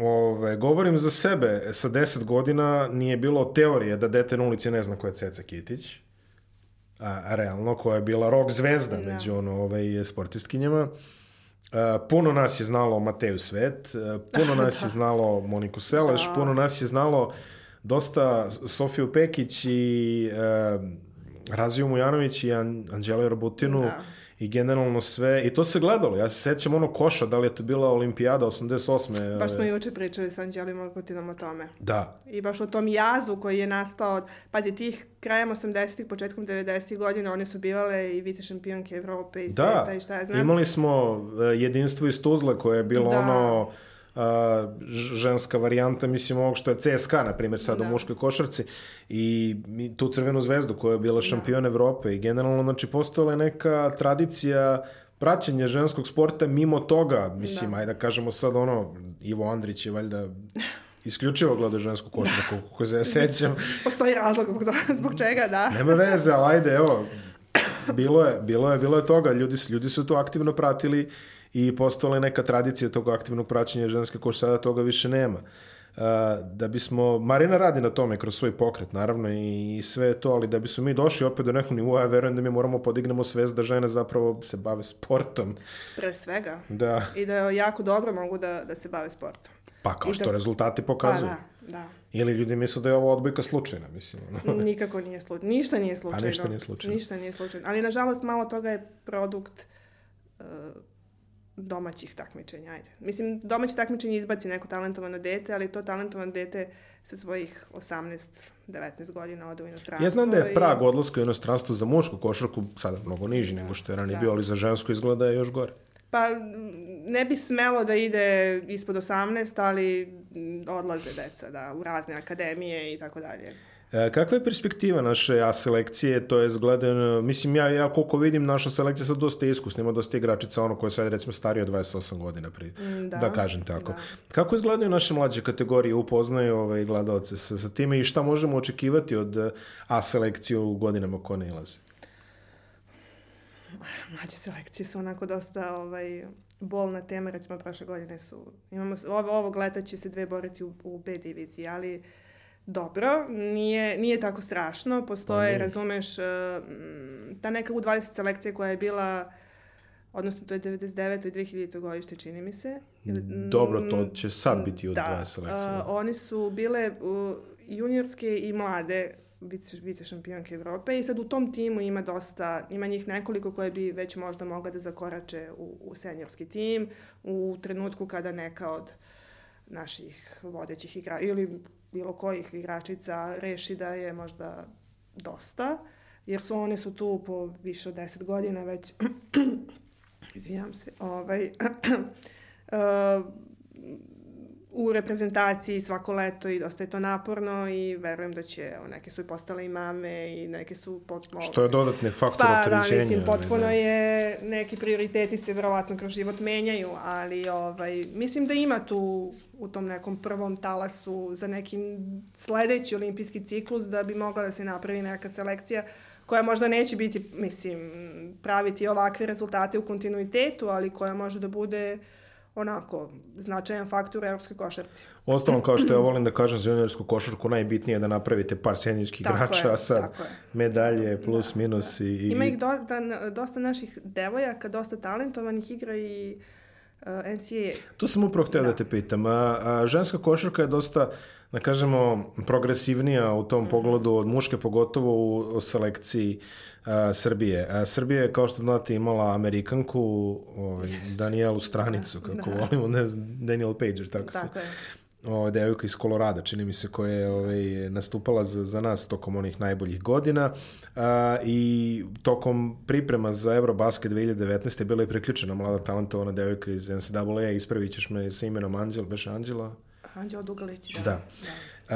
ove, govorim za sebe, sa 10 godina nije bilo teorije da dete na ulici ne zna ko je Ceca Kitić. A, realno, koja je bila rock zvezda Da. među ono, ovaj, sportistkinjama. A, puno nas je znalo Mateju Svet, a, puno <laughs> nas je znalo Moniku Selaš, Da. puno nas je znalo dosta Sofiju Pekić i e, Raziju Mujanović i An Anđelu Robutinu Da. i generalno sve, i to se gledalo, ja se sećam ono koša, da li je to bila olimpijada 88. Baš smo juče pričali sa Anđelim Orkotinom o tome. Da. I baš o tom jazu koji je nastao, od, pazi, tih krajem 80-ih, početkom 90-ih godina, one su bivale i vice šampionke Evrope i Da, sveta i šta ja znam. imali smo e, jedinstvo iz Tuzle koje je bilo Da. ono ženska varijanta, mislim, ovog što je CSKA, na primjer, sad u Da. muškoj košarci i tu Crvenu zvezdu koja je bila šampion Evrope i generalno, znači, postojala je neka tradicija praćenja ženskog sporta mimo toga, mislim, Da. ajde da kažemo sad ono, Ivo Andrić je valjda isključivo gledao žensku košarku, kako se ja sećam. <laughs> Postoji razlog zbog, to- zbog čega, da. Nema veze, ali ajde, evo, <coughs> bilo je, bilo je, bilo je toga, ljudi, ljudi su to aktivno pratili i postojala je neka tradicija tog aktivnog praćenja ženske koš, sada toga više nema. Da bismo, Marina radi na tome kroz svoj pokret, naravno, i, sve to, ali da bismo mi došli opet do nekog nivoa, ja verujem da mi moramo podignemo svest da žene zapravo se bave sportom. Pre svega. Da, I da jako dobro mogu da, da se bave sportom. pa kao I što da- rezultati Pa pokazuju. da, da. Ili ljudi misle da je ovo odbojka slučajna, mislim. ono. <laughs> Nikako nije slučajno. Ništa nije slučajno. ništa nije slučajno. Ništa nije slučajno. Ali, nažalost, malo toga je produkt uh, domaćih takmičenja, ajde. Mislim, domaće takmičenje izbaci neko talentovano dete, ali to talentovano dete sa svojih 18-19 godina ode u inostranstvo. Ja znam da je i- prag odlaska u inostranstvo za mušku košarku sada mnogo niži nego što je ranije Da. bio, ali za žensku izgleda je još gore. Pa ne bi smelo da ide ispod 18, ali odlaze deca da, u razne akademije i tako dalje. E, kakva je perspektiva naše A selekcije, to je gledano, mislim ja, ja koliko vidim naša selekcija sad dosta iskusna, ima dosta igračica ono koje sad recimo starije od 28 godina pri, da, da. kažem tako. Da. Kako izgledaju naše mlađe kategorije, upoznaju ovaj, gledalce sa, sa time i šta možemo očekivati od eh, A selekcije u godinama koje ne ilaze? Mlađe selekcije su onako dosta ovaj, bolna tema, recimo prošle godine su, imamo, ovo, ovog leta će se dve boriti u, u B diviziji, ali dobro, nije, nije tako strašno, postoje, nije. razumeš, eh, mm, ta neka U20 selekcija koja je bila, odnosno to je 99. i 2000. godište, čini mi se. Ili- Dobro, to mm, će sad biti u da, 20 selekcije. a, oni su bile uh, juniorske i mlade vice, vice šampionke Evrope i sad u tom timu ima dosta, ima njih nekoliko koje bi već možda mogla da zakorače u, u seniorski tim u trenutku kada neka od naših vodećih igra ili bilo kojih igračica reši da je možda dosta, jer su one su tu po više od 10 godina već <clears throat> izvijam se, ovaj, <clears throat> uh, u reprezentaciji svako leto i dosta je to naporno i verujem da će, evo, neke su i postale i mame i neke su potpuno... Što je dodatni faktor Pa da, opterećenja, mislim, ovaj, potpuno da. je, neki prioriteti se verovatno kroz život menjaju, ali ovaj, mislim da ima tu u tom nekom prvom talasu za neki sledeći olimpijski ciklus da bi mogla da se napravi neka selekcija koja možda neće biti, mislim, praviti ovakve rezultate u kontinuitetu, ali koja može da bude onako značajan faktor u evropskoj košarci. Ostalom, kao što ja volim da kažem za juniorsku košarku, najbitnije je da napravite par Tako igrača, je, a sad tako je. medalje, plus, Da, minus i... i Ima ih do, da, dosta naših devojaka, dosta talentovanih igra i uh, NCAA. To sam upravo htio da. Da. te pitam. A, a, ženska košarka je dosta, da kažemo, progresivnija u tom pogledu od muške, pogotovo u, u selekciji a, Srbije. A, Srbija je, kao što znate, imala Amerikanku, ovaj, Danielu Stranicu, kako volimo, ne znam, Daniel Pager, tako, se Tako je. ovaj, devojka iz Kolorada, čini mi se, koja je ovaj, nastupala za, za nas tokom onih najboljih godina a, i tokom priprema za Eurobasket 2019. bila je priključena mlada talentovana devojka iz NCAA, ispravit ćeš me sa imenom Anđel, beš Anđela? Anđela Dugalić, da. Da.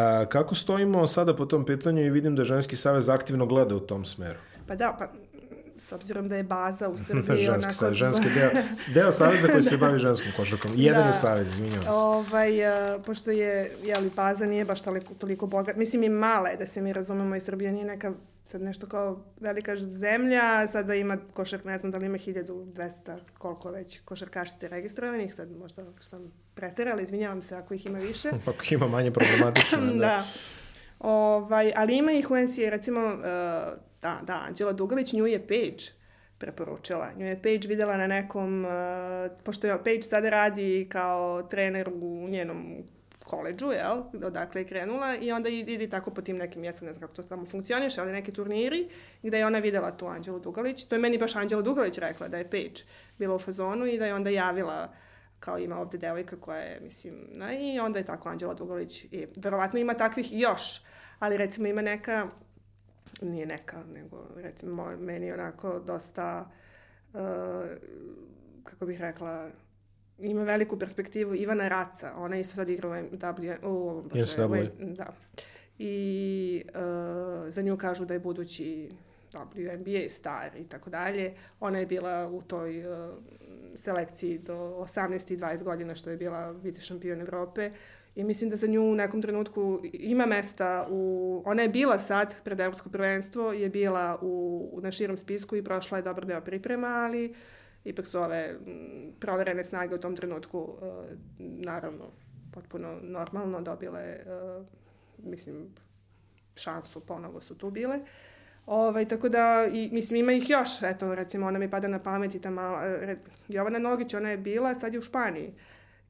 A, kako stojimo sada po tom pitanju i vidim da Ženski savez aktivno gleda u tom smeru? Pa da, pa s obzirom da je baza u <laughs> Srbiji ženski, onako... savez, ženski deo, deo saveza koji se bavi ženskom košarkom. <laughs> Jedan Da. je savez, izvinjavam se. Ovaj, a, pošto je, jeli, baza nije baš toliko, toliko bogat, mislim i mala je, da se mi razumemo, i Srbija nije neka sad nešto kao velika zemlja, sada ima košark, ne znam da li ima 1200, koliko već košarkašice registrovanih, sad možda sam preterala, izvinjavam se ako ih ima više. <laughs> Ako ima manje problematično. <laughs> da. da. Ovaj, ali ima ih u NCAA, recimo, uh, da, da, Anđela Dugalić, nju je Page preporučila. Nju je Page videla na nekom, uh, pošto je Page sada radi kao trener u njenom koleđu, jel, odakle je krenula i onda ide tako po tim nekim, ja sam ne znam kako to tamo funkcioniše, ali neki turniri gde je ona videla tu Anđelu Dugalić. To je meni baš Anđela Dugalić rekla da je Page bila u fazonu i da je onda javila kao ima ovde devojka koja je, mislim, na, i onda je tako Anđela Dugalić i verovatno ima takvih još, ali recimo ima neka, nije neka, nego recimo meni onako dosta, uh, kako bih rekla, ima veliku perspektivu Ivana Raca, ona isto sad igra u, w, u ovom yes, w, da. I uh, za nju kažu da je budući WNBA star i tako dalje. Ona je bila u toj uh, selekciji do 18 i 20 godina što je bila vice šampion Evrope i mislim da za nju u nekom trenutku ima mesta u... Ona je bila sad pred Evropsko prvenstvo, je bila u, na širom spisku i prošla je dobar deo priprema, ali ipak su ove proverene snage u tom trenutku uh, naravno potpuno normalno dobile uh, mislim šansu ponovo su tu bile. Ovaj, tako da, i, mislim, ima ih još, eto, recimo, ona mi pada na pamet i ta mala, re, Jovana Nogić, ona je bila, sad je u Španiji.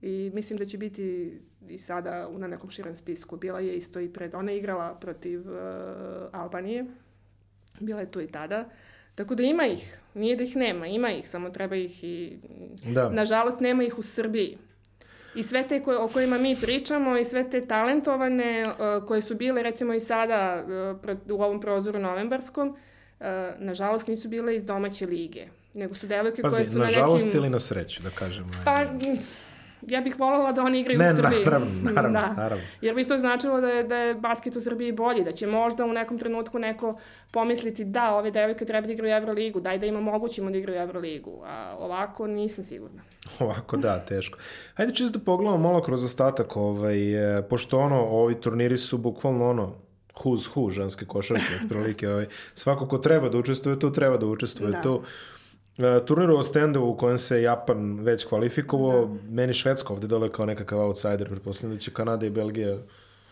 I mislim da će biti i sada na nekom širem spisku. Bila je isto i pred, ona je igrala protiv uh, Albanije. Bila je tu i tada. Tako da ima ih. Nije da ih nema, ima ih, samo treba ih i... Da. Nažalost, nema ih u Srbiji. I sve te koje, o kojima mi pričamo i sve te talentovane uh, koje su bile recimo i sada uh, u ovom prozoru novembarskom, uh, nažalost nisu bile iz domaće lige. Nego su devojke Pazi, koje su na nekim... nažalost ili na sreću, da kažemo. Pa, ja bih voljela da oni igraju ne, u Srbiji. naravno, <laughs> naravno, da. naravno. Jer bi to značilo da je, da je basket u Srbiji bolji, da će možda u nekom trenutku neko pomisliti da, ove devojke treba da igraju u Euroligu, daj da im omogućimo da igraju u Euroligu. A ovako nisam sigurna. <laughs> Ovako da, teško. Hajde čisto da pogledamo malo kroz ostatak, ovaj, e, pošto ono, ovi turniri su bukvalno ono, who's who ženske košarke, otprilike, ovaj, svako ko treba da učestvuje tu, treba da učestvuje da. tu. Uh, turnir u Ostendu u kojem se Japan već kvalifikovao, da. meni Švedska ovde dole kao nekakav outsider, pretpostavljam da će Kanada i Belgija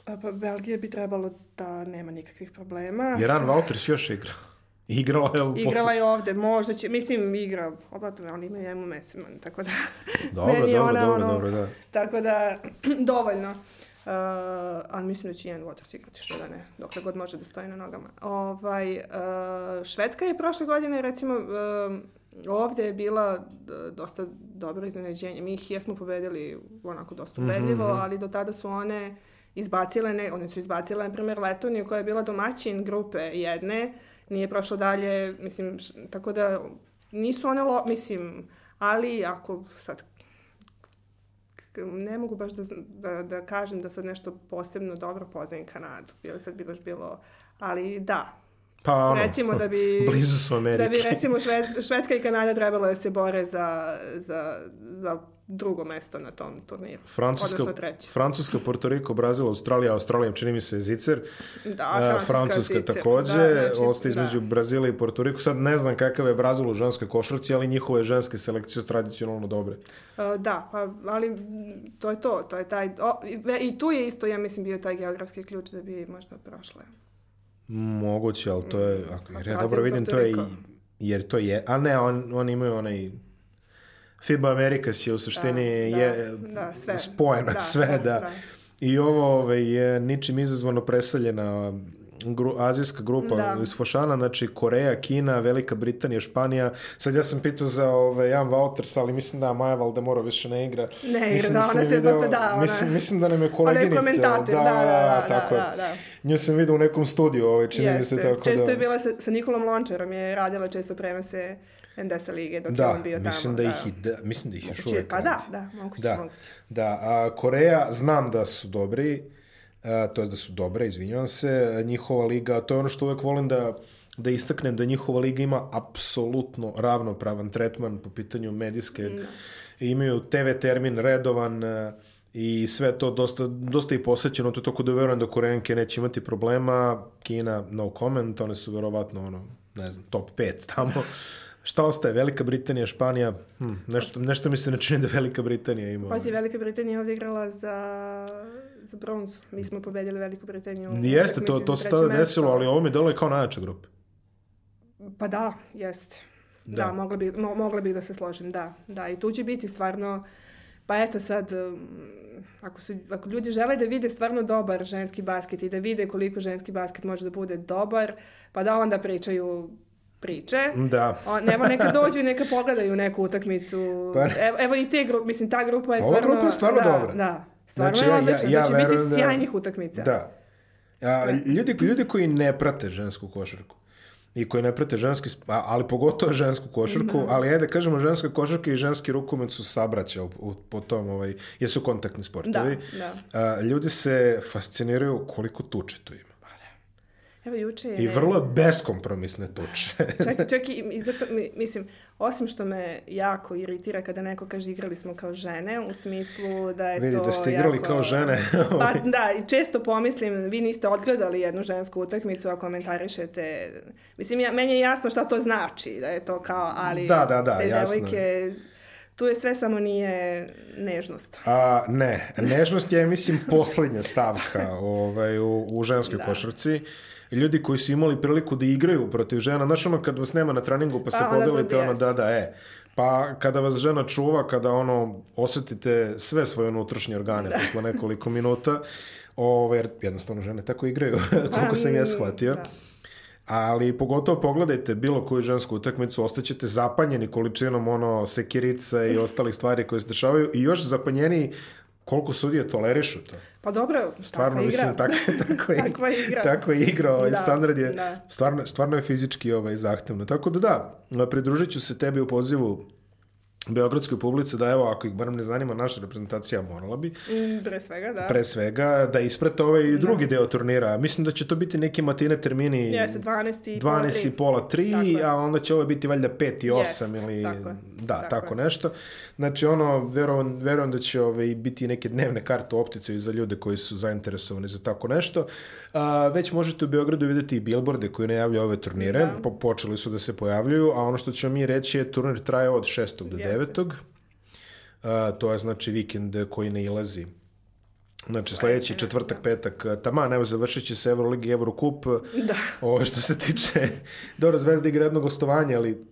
A pa Belgija bi trebalo da nema nikakvih problema. Jeran Wouters još igra. <laughs> Igrala je u Igrala posle... je ovde, možda će, mislim, igra, oba oni imaju Emu Mesiman, tako da... Dobro, <laughs> dobro, ona, dobro, ono, dobro, da. Tako da, <clears throat> dovoljno. Uh, ali mislim da će Ian Waters igrati, što da ne, dokle god može da stoji na nogama. Ovaj, uh, Švedska je prošle godine, recimo, uh, ovde je bila dosta dobro iznenađenje. Mi ih jesmo pobedili onako dosta ubedljivo, mm -hmm. ali do tada su one izbacile, ne, one su izbacile, na primjer, Letoniju koja je bila domaćin grupe jedne, nije prošlo dalje, mislim, š, tako da nisu one, lo, mislim, ali ako sad ne mogu baš da, da, da kažem da sad nešto posebno dobro poznajem Kanadu. Bilo sad bi baš bilo, ali da, Pa ono, recimo da bi, <laughs> blizu su Amerike. Da bi recimo Šved, Švedska i Kanada trebalo da se bore za, za, za drugo mesto na tom turniru. Francuska, Francuska, Porto Riko, Brazil, Australija, Australija čini mi se Zicer. Da, Francuska, Francuska Zicer. takođe, da, znači, ostaje između da. Brazila i Porto Riko. Sad ne znam kakav je Brazil u ženskoj košarci, ali njihove ženske selekcije su tradicionalno dobre. Uh, da, pa, ali to je to, to je taj, o, i, i tu je isto, ja mislim, bio taj geografski ključ da bi možda prošle. Moguće, ali to je, ako, jer ja dobro vidim, to je, jer to je, a ne, on, on imaju onaj, FIBA Americas je u suštini da, je da, da, sve. spojena, da, sve, da. da. I ovo ovaj, je ničim izazvano preseljena gru, azijska grupa da. iz Fošana, znači Koreja, Kina, Velika Britanija, Španija. Sad ja sam pitao za ovaj, Jan Wouters, ali mislim da Maja Valdemoro više ne igra. Ne igra, mislim da, da ona se video, da, ona... Mislim, mislim da nam je koleginica. Ona je komentator, da, da, da, da, tako da, da. Nju sam vidio u nekom studiju, ovaj, čini mi se tako često da... je bila sa, sa Nikolom Lončarom, je radila često prenose NDS lige dok da, je on bio tamo. Mislim da, da. ih, da, mislim da ih još uvek Pa da, da, moguće, da, moguće. Da, a Koreja, znam da su dobri, to je da su dobre, izvinjavam se, njihova liga, to je ono što uvek volim da da istaknem da njihova liga ima apsolutno ravnopravan tretman po pitanju medijske. Mm. Imaju TV termin redovan i sve to dosta, dosta i posvećeno, to je toko da verujem da Korejanke neće imati problema, Kina no comment, one su verovatno ono, ne znam, top 5 tamo. <laughs> Šta ostaje? Velika Britanija, Španija? Hm, nešto, nešto mi se ne čini da Velika Britanija ima. Pazi, Velika Britanija ovdje igrala za, za bronzu. Mi smo pobedili Veliku Britaniju. Jeste, to, to se tada desilo, ali ovo mi delo kao najjača grupa. Pa da, jeste. Da, da mogla, bi, mo, mogla bih da se složim, da. Da, i tu će biti stvarno... Pa eto sad, um, ako, su, ako ljudi žele da vide stvarno dobar ženski basket i da vide koliko ženski basket može da bude dobar, pa da onda pričaju priče. Da. O, nema neka dođu i neka pogledaju neku utakmicu. Pa- Evo, evo i te grupe, mislim, ta grupa je Ova stvarno... grupa je stvarno da, dobra. Da, stvarno Znači, je ja- odlična. ja- ja da će verujem biti da- sjajnih utakmica. Da. A, ljudi, ljudi koji ne prate žensku košarku i koji ne prate ženski, ali pogotovo žensku košarku, Mhm. ali ajde kažemo ženska košarka i ženski rukomet su sabraća u, u, po tom, ovaj, jesu kontaktni sportovi. Da, da. A, ljudi se fasciniraju koliko tuče tu ima. Evo, juče je... I vrlo beskompromisne tuče. Čak, čak i, i zato, mi- mislim, osim što me jako iritira kada neko kaže igrali smo kao žene, u smislu da je Vidi, to da ste igrali jako- kao žene. <laughs> pa da, i često pomislim, vi niste odgledali jednu žensku utakmicu, a komentarišete... Mislim, ja, meni je jasno šta to znači, da je to kao, ali Da, da, da, te jasno devojke, tu je sve samo nije nežnost. A, ne, nežnost je, mislim, poslednja stavka <laughs> ovaj, u, u ženskoj Da. košarci. Ljudi koji su imali priliku da igraju protiv žena, znaš ono kad vas nema na treningu pa, Pa se podelite, ono da, da, e. Pa kada vas žena čuva, kada ono osetite sve svoje unutrašnje organe posle nekoliko minuta, ovaj, jer jednostavno žene tako igraju, <laughs> koliko sam ja shvatio. da. Ali pogotovo pogledajte bilo koju žensku utakmicu, ostaćete zapanjeni količinom ono sekirica i <laughs> ostalih stvari koje se dešavaju i još zapanjeni koliko sudije tolerišu to. Pa dobro, Stvarno, takva mislim, igra. tako, tako, je, <laughs> Takva igra. tako je igra, ovaj Da, standard je, da. stvarno, stvarno je fizički ovaj, zahtevno. Tako da da, pridružit ću se tebi u pozivu Beogradskoj publici da evo, ako ih barem ne zanima naša reprezentacija, morala bi, Mm, Pre svega, da. pre svega, da isprate ovaj drugi deo turnira. Mislim da će to biti neki matine termini Jeste, 12 i pola 12 i pola 3, Tako je. a onda će ovo biti valjda 5 i 8 Jest, ili tako da, tako, tako nešto. Znači ono, verujem, verujem da će ovaj, biti neke dnevne karte optice i za ljude koji su zainteresovani za tako nešto. A, već možete u Beogradu videti i bilborde koji najavljaju ove turnire, Da. po, počeli su da se pojavljuju, a ono što ćemo mi reći je turnir traje od 6. do Jeste. 9. A, to je znači vikend koji ne ilazi Znači, sledeći četvrtak, petak, taman, evo, završit će se Euroligi i Eurocup. Da. Ovo što se tiče, <laughs> dobro, Zvezda igra jedno gostovanje, ali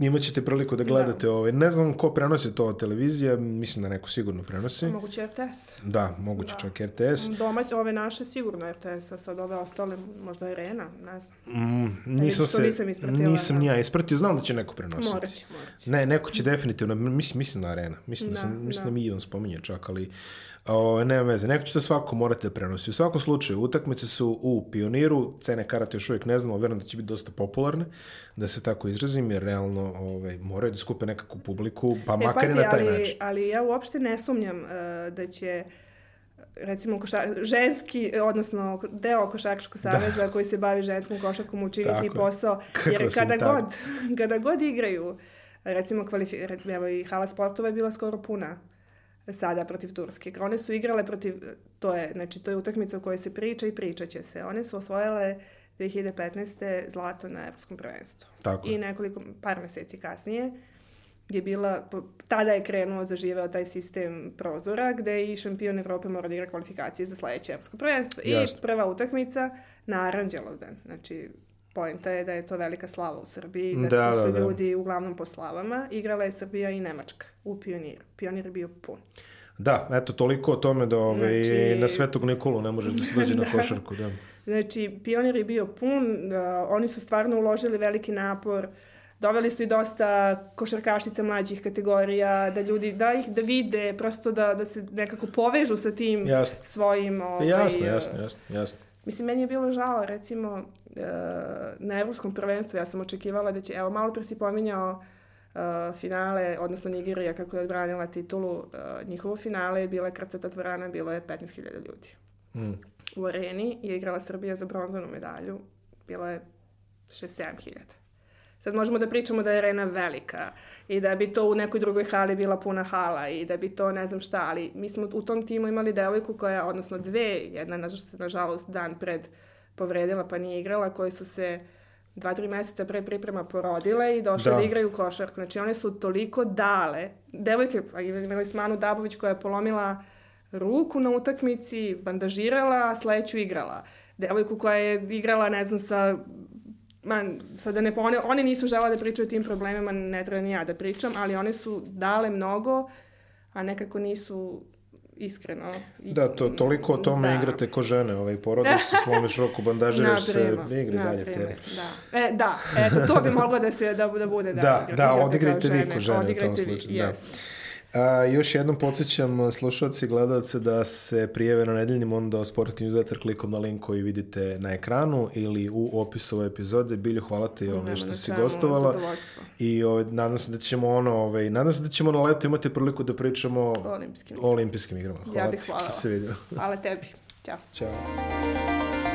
imat ćete priliku da gledate ovaj. Ne znam ko prenosi to televizija, mislim da neko sigurno prenosi. Moguće RTS. Da, moguće čak RTS. Domać, ove naše sigurno RTS, a sad ove ostale, možda Arena, ne znam. Mm, nisam što se, nisam ispratila, nisam da. ni ja ispratio, znam da će neko prenositi. Morat će, morat će. Ne, neko će definitivno, mislim, mislim na arena. Mislim da, Da, sam, mislim da, da. mi i on spominje čak, ali o, nema veze. Neko će to svako morati da prenosi. U svakom slučaju, utakmice su u Pioniru, cene karate još uvijek ne znamo, verujem da će biti dosta popularne, da se tako izrazim, jer realno ovaj, moraju da skupe nekakvu publiku, pa makar i pazi, na taj ali, način. ali ja uopšte ne sumnjam uh, da će recimo koša, ženski, odnosno deo Košarkaškog saveza koji se bavi ženskom košarkom učiniti Tako posao, <laughs> jer sam kada tako. god, <laughs> kada god igraju, recimo kvalifi, evo i hala sportova je bila skoro puna sada protiv Turske. One su igrale protiv, to je, znači to je utakmica o kojoj se priča i pričat će se. One su osvojile 2015. zlato na Evropskom prvenstvu. Tako je. I nekoliko, par meseci kasnije je bila, tada je krenuo, zaživeo taj sistem prozora gde i šampion Evrope mora da igra kvalifikacije za sledeće evropsko prvenstvo. Jasno. I prva utakmica na Aranđelovdan. Znači, poenta je da je to velika slava u Srbiji, da, Da, su da, da. ljudi uglavnom po slavama. Igrala je Srbija i Nemačka u Pioniru. Pionir je bio pun. Da, eto, toliko o tome da ovaj, Znači- na Svetog Nikolu ne može da se dođe na <laughs> Da. košarku. Da. Znači, Pionir je bio pun, da, oni su stvarno uložili veliki napor, doveli su i dosta košarkašica mlađih kategorija, da ljudi, da ih da vide, prosto da, da se nekako povežu sa tim Jasno. svojim... Ovaj, Jasno, jasno, jasno, jasno. Mislim, meni je bilo žao, recimo, eh, na Evropskom prvenstvu ja sam očekivala da će, evo, malo pre si pominjao eh, finale, odnosno Nigerija kako je odbranila titulu, eh, njihovo finale je bila krcata dvorana, bilo je 15.000 ljudi. Mm. U areni je igrala Srbija za bronzanu medalju, bilo je 6-7 hiljada. Sad možemo da pričamo da je arena velika i da bi to u nekoj drugoj hali bila puna hala i da bi to ne znam šta, ali mi smo u tom timu imali devojku koja, odnosno dve, jedna naž- nažalost dan pred povredila pa nije igrala, koji su se dva, tri meseca pre priprema porodile i došle Da. da, igraju košarku. Znači one su toliko dale. Devojke, imali smo Anu Dabović koja je polomila ruku na utakmici, bandažirala, a sledeću igrala. Devojku koja je igrala, ne znam, sa man, sad da ne one, one nisu žele da pričaju o tim problemima, ne treba ni ja da pričam, ali one su dale mnogo, a nekako nisu iskreno. Da, to, toliko o tome Da. igrate ko žene, ovaj, porodiš se, <laughs> slomiš ruku, bandažiraš se, igri dalje te. naprimer, Da. E, da, eto, to bi moglo da se, da, da bude, da, Da, da, kao odigrajte vi ko žene u tom Odigrajte vi, slučaju, da. yes. A, još jednom podsjećam slušalci i gledalce da se prijeve na nedeljnim onda Sport Newsletter klikom na link koji vidite na ekranu ili u opisu ove epizode. Bilju, hvala ti ovaj, Nema što si gostovala. I ovaj, nadam se da ćemo ono, ovaj, nadam se da ćemo na leto imati priliku da pričamo O olimpijskim o olimpijskim igrama. Hvala bih ti hvala. što se vidio. Hvala tebi. Ćao. Ćao.